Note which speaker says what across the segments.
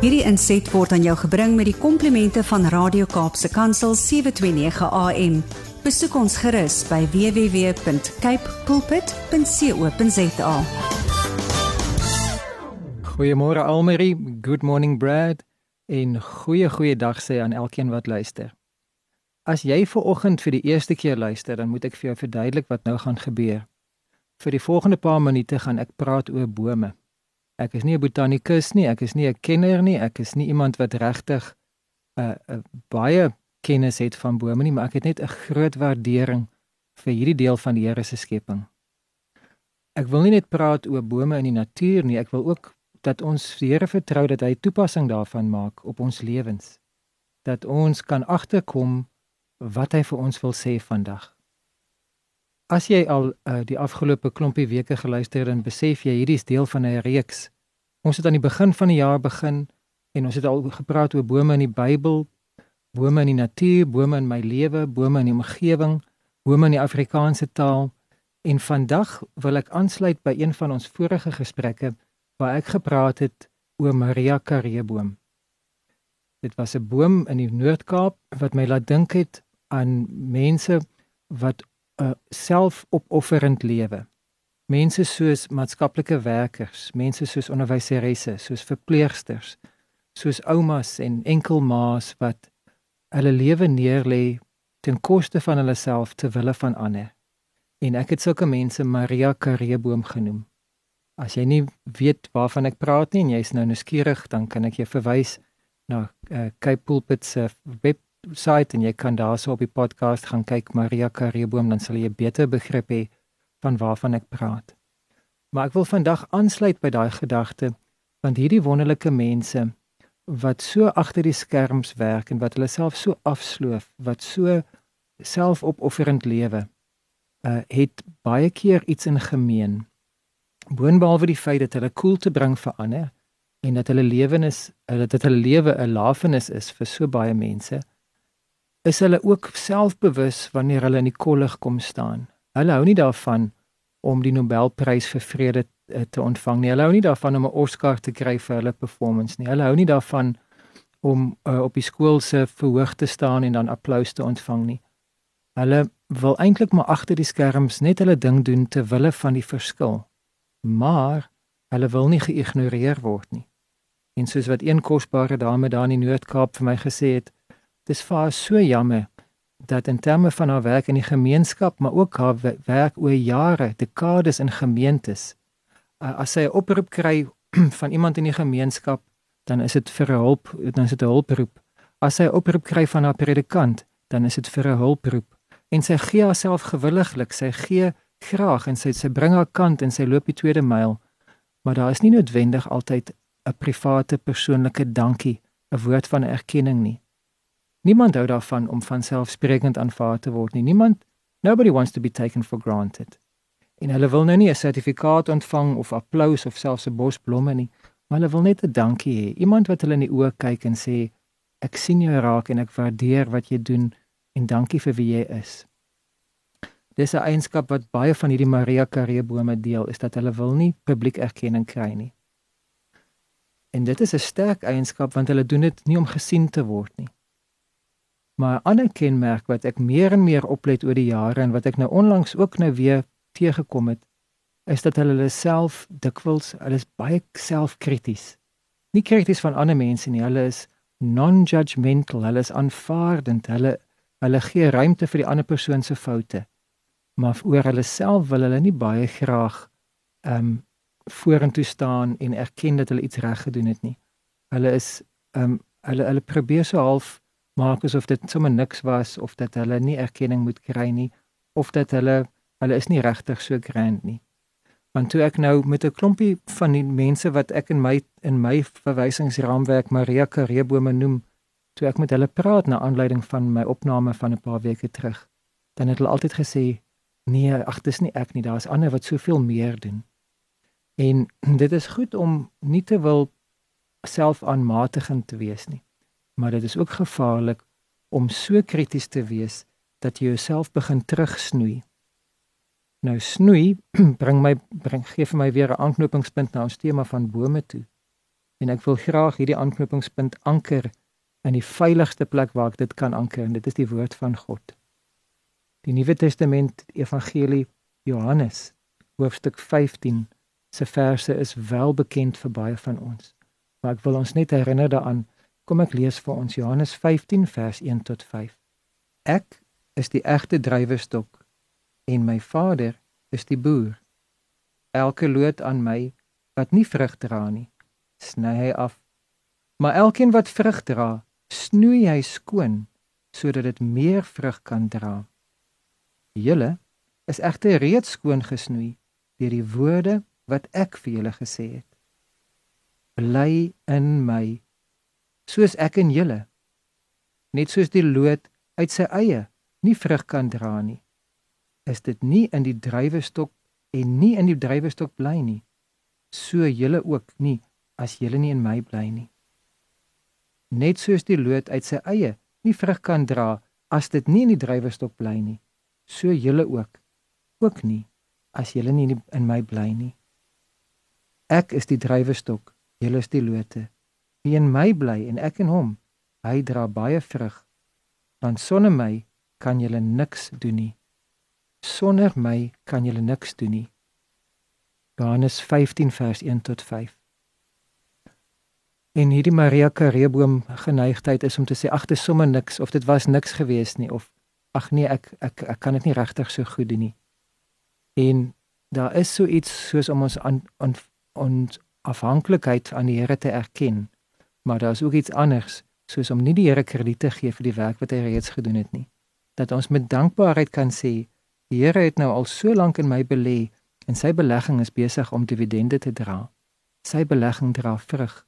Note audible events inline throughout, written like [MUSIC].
Speaker 1: Hierdie inset word aan jou gebring met die komplimente van Radio Kaapse Kansel 729 AM. Besoek ons gerus by www.cape pulpit.co.za.
Speaker 2: Goeiemôre Almarie, good morning Brad en goeie goeie dag sê aan elkeen wat luister. As jy ver oggend vir die eerste keer luister, dan moet ek vir jou verduidelik wat nou gaan gebeur. Vir die volgende paar minute gaan ek praat oor bome. Ek is nie 'n botanikus nie, ek is nie 'n kenner nie, ek is nie iemand wat regtig 'n uh, uh, baie kennis het van bome nie, maar ek het net 'n groot waardering vir hierdie deel van die Here se skepping. Ek wil nie net praat oor bome in die natuur nie, ek wil ook dat ons die Here vertrou dat hy toepassing daarvan maak op ons lewens. Dat ons kan agterkom wat hy vir ons wil sê vandag. As jy al uh, die afgelope klompie weke geluister het, dan besef jy hierdie is deel van 'n reeks. Ons het aan die begin van die jaar begin en ons het al gepraat oor bome in die Bybel, bome in die natuur, bome in my lewe, bome in die omgewing, bome in die Afrikaanse taal. En vandag wil ek aansluit by een van ons vorige gesprekke waar ek gepraat het oor Maria Karreeboom. Dit was 'n boom in die Noord-Kaap wat my laat dink het aan mense wat uh, selfopofferend lewe. Mense soos maatskaplike werkers, mense soos onderwyseresse, soos verpleegsters, soos oumas en enkelmaas wat hulle lewe neerlê ten koste van hulle self ter wille van ander. En ek het sulke mense Maria Kareboom genoem. As jy nie weet waarvan ek praat nie en jy's nou nuuskierig, dan kan ek jou verwys na uh, Cape Pulpit se web site en jy kan daarso op die podcast gaan kyk Maria Kareboom dan sal jy 'n beter begrip hê van waarvan ek praat. Maar ek wil vandag aansluit by daai gedagte want hierdie wonderlike mense wat so agter die skerms werk en wat hulle self so afsloof, wat so selfopofferend lewe, uh het baie keer iets in gemeen. Boonbehalwe die feit dat hulle koel te bring vir ander en dat hulle lewenis, dat hulle lewe 'n lafenis is vir so baie mense, is hulle ook selfbewus wanneer hulle in die kollig kom staan. Hulle hou nie daarvan om die Nobelprys vir vrede eh, te ontvang nie. Hulle hou nie daarvan om 'n Oscar te kry vir hulle performance nie. Hulle hou nie daarvan om uh, op die skool se verhoog te staan en dan applous te ontvang nie. Hulle wil eintlik maar agter die skerms net hulle ding doen te wille van die verskil. Maar hulle wil nie geïgnoreer word nie. En soos wat een kosbare dame daar in die Noord-Kaap vir my gesê het, dis vir haar so jammer dat in terme van haar werk in die gemeenskap, maar ook haar werk oor jare, dekades in gemeentes, uh, as sy 'n oproep kry [CLEARS THROAT] van iemand in die gemeenskap, dan is dit vir hulp, dan is dit 'n hulproep. As sy 'n oproep kry van haar predikant, dan is dit vir 'n hulproep. En sy gee haarself gewilliglik, sy gee graag en sy sy bring haar kant en sy loop die tweede myl. Maar daar is nie noodwendig altyd 'n private persoonlike dankie, 'n woord van erkenning nie. Niemand hou daarvan om van selfsprekend aanvaar te word nie. Niemand nobody wants to be taken for granted. En hulle wil nou nie 'n sertifikaat ontvang of applous of selfs 'n bos blomme nie, maar hulle wil net 'n dankie hê. Iemand wat hulle in die oë kyk en sê ek sien jou raak en ek waardeer wat jy doen en dankie vir wie jy is. Dis 'n eienskap wat baie van hierdie Maria Karee bome deel, is dat hulle wil nie publiek erkenning kry nie. En dit is 'n sterk eienskap want hulle doen dit nie om gesien te word nie. Maar 'n ander kenmerk wat ek meer en meer oplet oor die jare en wat ek nou onlangs ook nou weer teëgekom het, is dat hulle self dikwels, hulle is baie selfkrities. Nie krities van ander mense nie, hulle is non-judgmental, hulle is aanvaardend, hulle hulle gee ruimte vir die ander persoon se foute. Maar oor hulle self wil hulle nie baie graag ehm um, vorentoe staan en erken dat hulle iets reg gedoen het nie. Hulle is ehm um, hulle hulle probeer so half maak asof dit sommer niks was of dat hulle nie erkenning moet kry nie of dat hulle hulle is nie regtig so grand nie. Want toe ek nou met 'n klompie van die mense wat ek in my in my verwysingsraamwerk Maria Kareebome noem, toe ek met hulle praat na aanleiding van my opname van 'n paar weke terug, dan het hulle altyd gesê nee, ag dis nie ek nie, daar's ander wat soveel meer doen. En dit is goed om nie te wil selfaanmatigend te wees nie maar dit is ook gevaarlik om so krities te wees dat jy jouself begin terugsnoei. Nou snoei [CLEARS THROAT] bring my bring gee vir my weer 'n aanknopingspunt na ons tema van bome toe. En ek wil graag hierdie aanknopingspunt anker in die veiligste plek waar ek dit kan anker en dit is die woord van God. Die Nuwe Testament Evangelie Johannes hoofstuk 15 se verse is wel bekend vir baie van ons. Maar ek wil ons net herinner daaraan. Kom ek lees vir ons Johannes 15 vers 1 tot 5. Ek is die egte druiwestok en my Vader is die boer. Elke loot aan my wat nie vrug dra nie, sny hy af. Maar elkeen wat vrug dra, snoei hy skoon sodat dit meer vrug kan dra. Julle is egter reeds skoon gesnoei deur die woorde wat ek vir julle gesê het. Bly in my soos ek in julle. Net soos die loot uit sy eie nie vrug kan dra nie, is dit nie in die druiwestok en nie in die druiwestok bly nie. So julle ook nie as julle nie in my bly nie. Net soos die loot uit sy eie nie vrug kan dra as dit nie in die druiwestok bly nie, so julle ook ook nie as julle nie in my bly nie. Ek is die druiwestok, julle is die lote. Wie in my bly en ek in hom, hy dra baie vrug. Want sonder my kan julle niks doen nie. Sonder my kan julle niks doen nie. Johannes 15 vers 1 tot 5. En hierdie Maria Kareboom geneigtheid is om te sê ag dit sommer niks of dit was niks gewees nie of ag nee ek ek ek kan dit nie regtig so goed doen nie. En daar is so iets soos om ons aan ons afhanklikheid aan die Here te erken. Maar daar is ook iets anders, soos om nie die Here krediet te gee vir die werk wat hy reeds gedoen het nie. Dat ons met dankbaarheid kan sê, die Here het nou al so lank in my belê en sy belegging is besig om dividende te dra. Sy belegging dra vrug.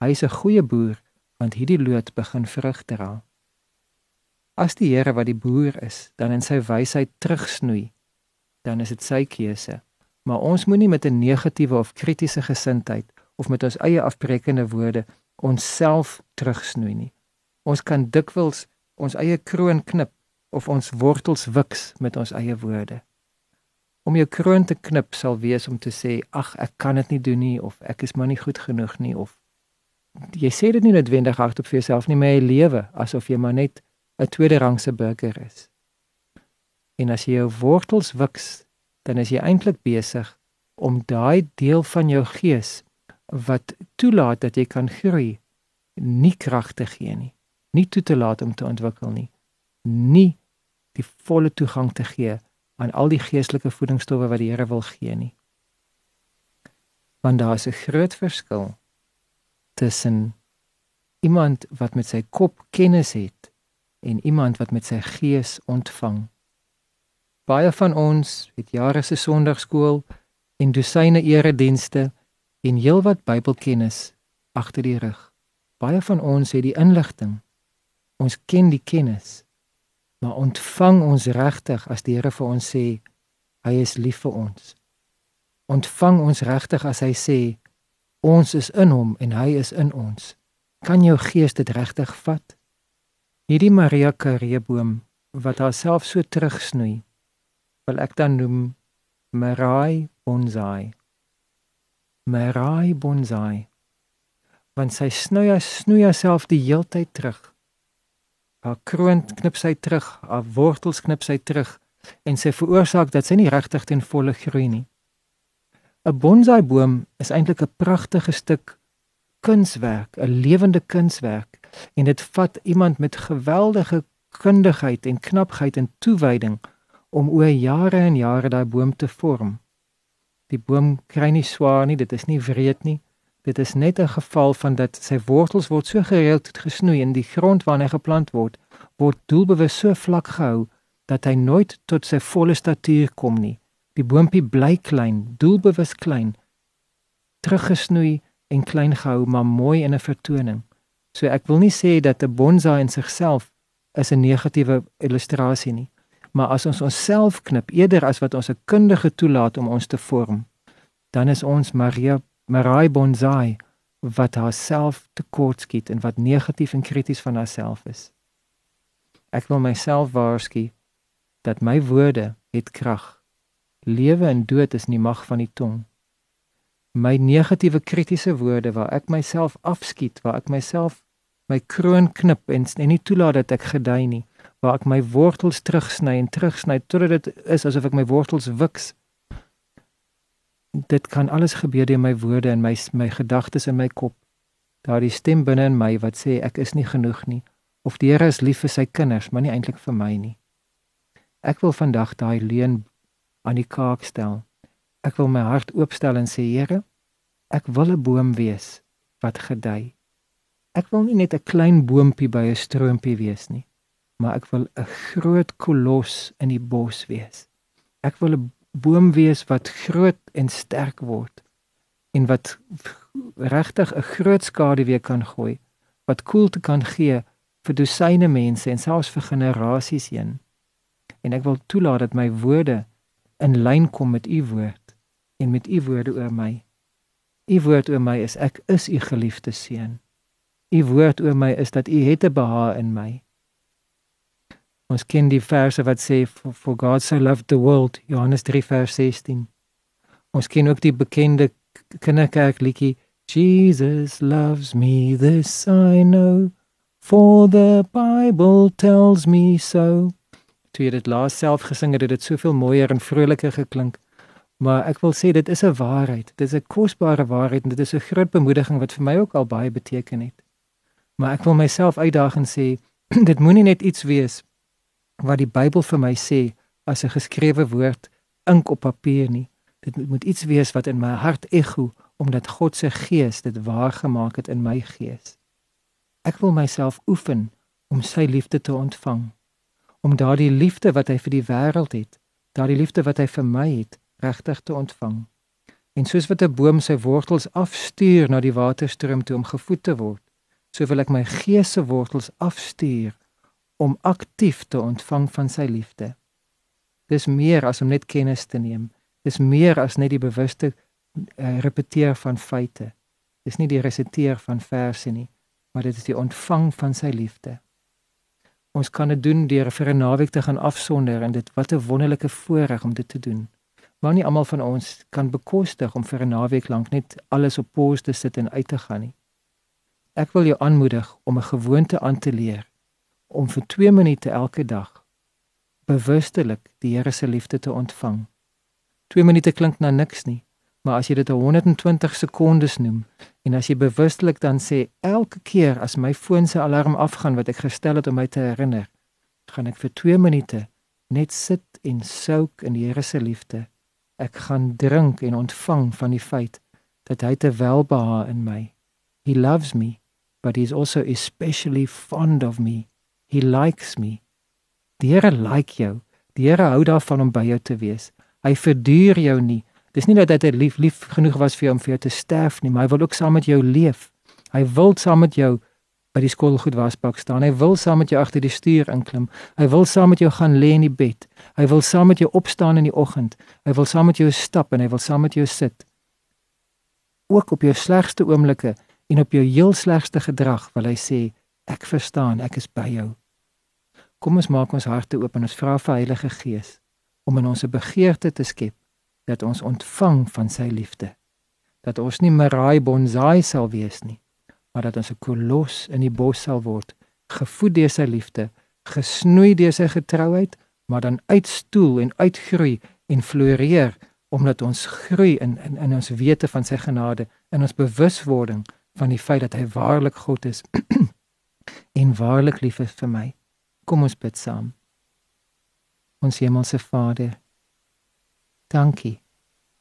Speaker 2: Hy is 'n goeie boer want hierdie loot begin vrug dra. As die Here wat die boer is, dan in sy wysheid terugsnoei dan is dit sy keuse. Maar ons moenie met 'n negatiewe of kritiese gesindheid of met ons eie afbreekende woorde onsself terugsnoei nie. Ons kan dikwels ons eie kroon knip of ons wortels wiks met ons eie woorde. Om jou kroon te knip sal wees om te sê ag ek kan dit nie doen nie of ek is maar nie goed genoeg nie of jy sê dit nie noodwendig hardop vir jouself nie, maar jy lewe asof jy maar net 'n tweede rangse burger is. En as jy jou wortels wiks, dan is jy eintlik besig om daai deel van jou gees wat toelaat dat jy kan groei, nie krag te gee nie, nie toe te laat om te ontwikkel nie, nie die volle toegang te gee aan al die geestelike voedingsstowwe wat die Here wil gee nie. Want daar is 'n groot verskil tussen iemand wat met sy kop kennis het en iemand wat met sy gees ontvang. Baie van ons het jare se Sondagskool en dosyne eredienste en heelwat Bybelkennis agter die rug. Baie van ons het die inligting. Ons ken die kennis. Maar ontvang ons regtig as die Here vir ons sê hy is lief vir ons. Ontvang ons regtig as hy sê ons is in hom en hy is in ons. Kan jou gees dit regtig vat? Hierdie Maria Kareboom wat haarself so terugsnoei wil ek dan noem Marai Bonsai. Marai Bonsai. Want sy snoei haar snoei haarself die heeltyd terug. Haar kroon knip sy terug, haar wortels knip sy terug en sy veroorsaak dat sy nie regtig ten volle groei nie. 'n Bonsai boom is eintlik 'n pragtige stuk kunswerk, 'n lewende kunswerk en dit vat iemand met geweldige kundigheid en knapheid en toewyding om oor jare en jare daai boom te vorm. Die boom kry nie swaar nie, dit is nie wreed nie. Dit is net 'n geval van dat sy wortels word so gereeld gesnoei en die grond waarin hy geplant word, word doelbewus so vlak gehou dat hy nooit tot sy volle statuur kom nie. Die boompie bly klein, doelbewus klein, teruggesnoei en klein gehou, maar mooi in 'n vertoning. So ek wil nie sê dat 'n bonsai in sigself is 'n negatiewe illustrasie nie maar as ons onsself knip eerder as wat ons 'n kundige toelaat om ons te vorm, dan is ons Maria Marai Bonsai wat haarself tekort skiet en wat negatief en krities van haarself is. Ek wil myself waarsku dat my woorde het krag. Lewe en dood is in die mag van die tong. my negatiewe kritiese woorde waar ek myself afskiet, waar ek myself my kroon knip en, en nie toelaat dat ek gedei nie, waar ek my wortels terugsny en terugsny totdat dit is asof ek my wortels wiks. Dit kan alles gebeur deur my woorde en my my gedagtes in my kop. Daardie stem binne in my wat sê ek is nie genoeg nie of die Here is lief vir sy kinders, maar nie eintlik vir my nie. Ek wil vandag daai leuen aan die kaak stel. Ek wil my hart oopstel en sê Here, ek wil 'n boom wees wat gedei. Ek wil nie net 'n klein boontjie by 'n stroompie wees nie, maar ek wil 'n groot kolos in die bos wees. Ek wil 'n boom wees wat groot en sterk word en wat regtig 'n groot skade weer kan gooi, wat koelte kan gee vir dosyne mense en selfs vir generasies heen. En ek wil toelaat dat my woorde in lyn kom met u woord en met u woorde oor my. U woord oor my is ek is u geliefde seun. U woord oor my is dat u het 'n behaag in my. Ons ken die verse wat sê for God so loved the world Johannes 3 vers 16. Ons ken ook die bekende kinderkerk liedjie Jesus loves me this I know for the Bible tells me so. Toe jy dit laas self gesing het, het dit soveel mooier en vroliker geklink. Maar ek wil sê dit is 'n waarheid. Dit is 'n kosbare waarheid en dit is 'n groot bemoediging wat vir my ook al baie beteken het. Maar ek wil myself uitdaag en sê [CLEARS THROAT] dit moenie net iets wees wat die Bybel vir my sê as 'n geskrewe woord ink op papier nie. Dit moet iets wees wat in my hart ego omdat God se gees dit waar gemaak het in my gees. Ek wil myself oefen om sy liefde te ontvang. Om daardie liefde wat hy vir die wêreld het, daardie liefde wat hy vir my het, regtig te ontvang. En soos wat 'n boom sy wortels afstuur na die waterstroom toe om gevoed te word, so wil ek my gees se wortels afstuur om aktief te ontvang van sy liefde. Dis meer as om net kennis te neem. Dis meer as net die bewuste uh, repeteer van feite. Dis nie die resiteer van verse nie, maar dit is die ontvang van sy liefde. Ons kan dit doen deur vir 'n naweek te gaan afsonder en dit wat 'n wonderlike voorreg om dit te doen maar nie almal van ons kan bekostig om vir 'n naweek lank net alles op pos te sit en uit te gaan nie. Ek wil jou aanmoedig om 'n gewoonte aan te leer om vir 2 minute elke dag bewustelik die Here se liefde te ontvang. 2 minute klink na niks nie, maar as jy dit 120 sekondes noem en as jy bewustelik dan sê elke keer as my foon se alarm afgaan wat ek gestel het om my te herinner, gaan ek vir 2 minute net sit en souk in die Here se liefde ek gaan drink en ontvang van die feit dat hy te welbehae in my. He loves me, but he is also especially fond of me. He likes me. Die Here like jou. Die Here hou daarvan om by jou te wees. Hy verduur jou nie. Dis nie dat hy lief lief genoeg was vir jou om vir jou te sterf nie, maar hy wil ook saam met jou leef. Hy wil saam met jou by die skoolgoed wasbak staan. Hy wil saam met jou agter die stuur inklim. Hy wil saam met jou gaan lê in die bed. Hy wil saam met jou opstaan in die oggend. Hy wil saam met jou stap en hy wil saam met jou sit. Ook op jou slegste oomblikke en op jou heel slegste gedrag wil hy sê ek verstaan, ek is by jou. Kom ons maak ons harte oop en ons vra vir Heilige Gees om in ons 'n begeerte te skep dat ons ontvang van sy liefde. Dat ons nie meraai bonsai sal wees nie maar dat ons 'n kolos in die bos sal word, gevoed deur sy liefde, gesnoei deur sy getrouheid, maar dan uitstoel en uitgroei en floreer omdat ons groei in in in ons wete van sy genade, in ons bewuswording van die feit dat hy waarlik God is [CLEARS THROAT] en waarlik lief is vir my. Kom ons bid saam. Ons hemelse Vader, dankie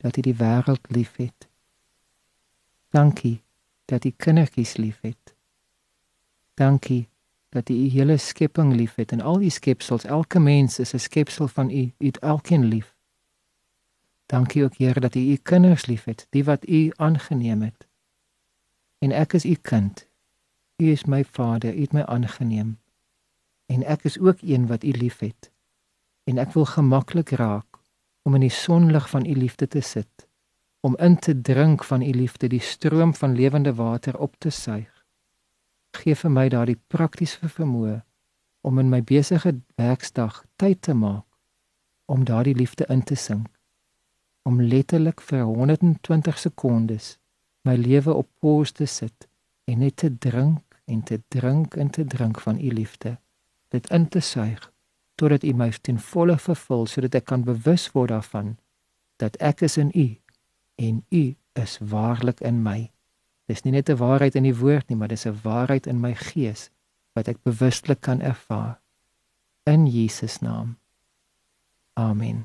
Speaker 2: dat U die wêreld liefhet. Dankie dat U kindertjies liefhet. Dankie dat U U hele skepping liefhet en al U skepsels, elke mens is 'n skepsel van U, U het elkeen lief. Dankie ook Here dat U U kinders liefhet, die wat U aangeneem het. En ek is U kind. U is my Vader, U het my aangeneem. En ek is ook een wat U liefhet. En ek wil gemaklik raak om in die sonlig van U liefde te sit om in te drink van u liefde die stroom van lewende water op te suig. Geef vir my daardie praktiese vermoë om in my besige werksdag tyd te maak om daardie liefde in te sink. om letterlik vir 120 sekondes my lewe op pause te sit en net te drink en te drink en te drink van u liefde. Dit in te suig totdat u my ten volle vervul sodat ek kan bewus word daarvan dat ek is in u en u is waarlik in my. Dis nie net 'n waarheid in die woord nie, maar dis 'n waarheid in my gees wat ek bewustelik kan ervaar. In Jesus naam. Amen.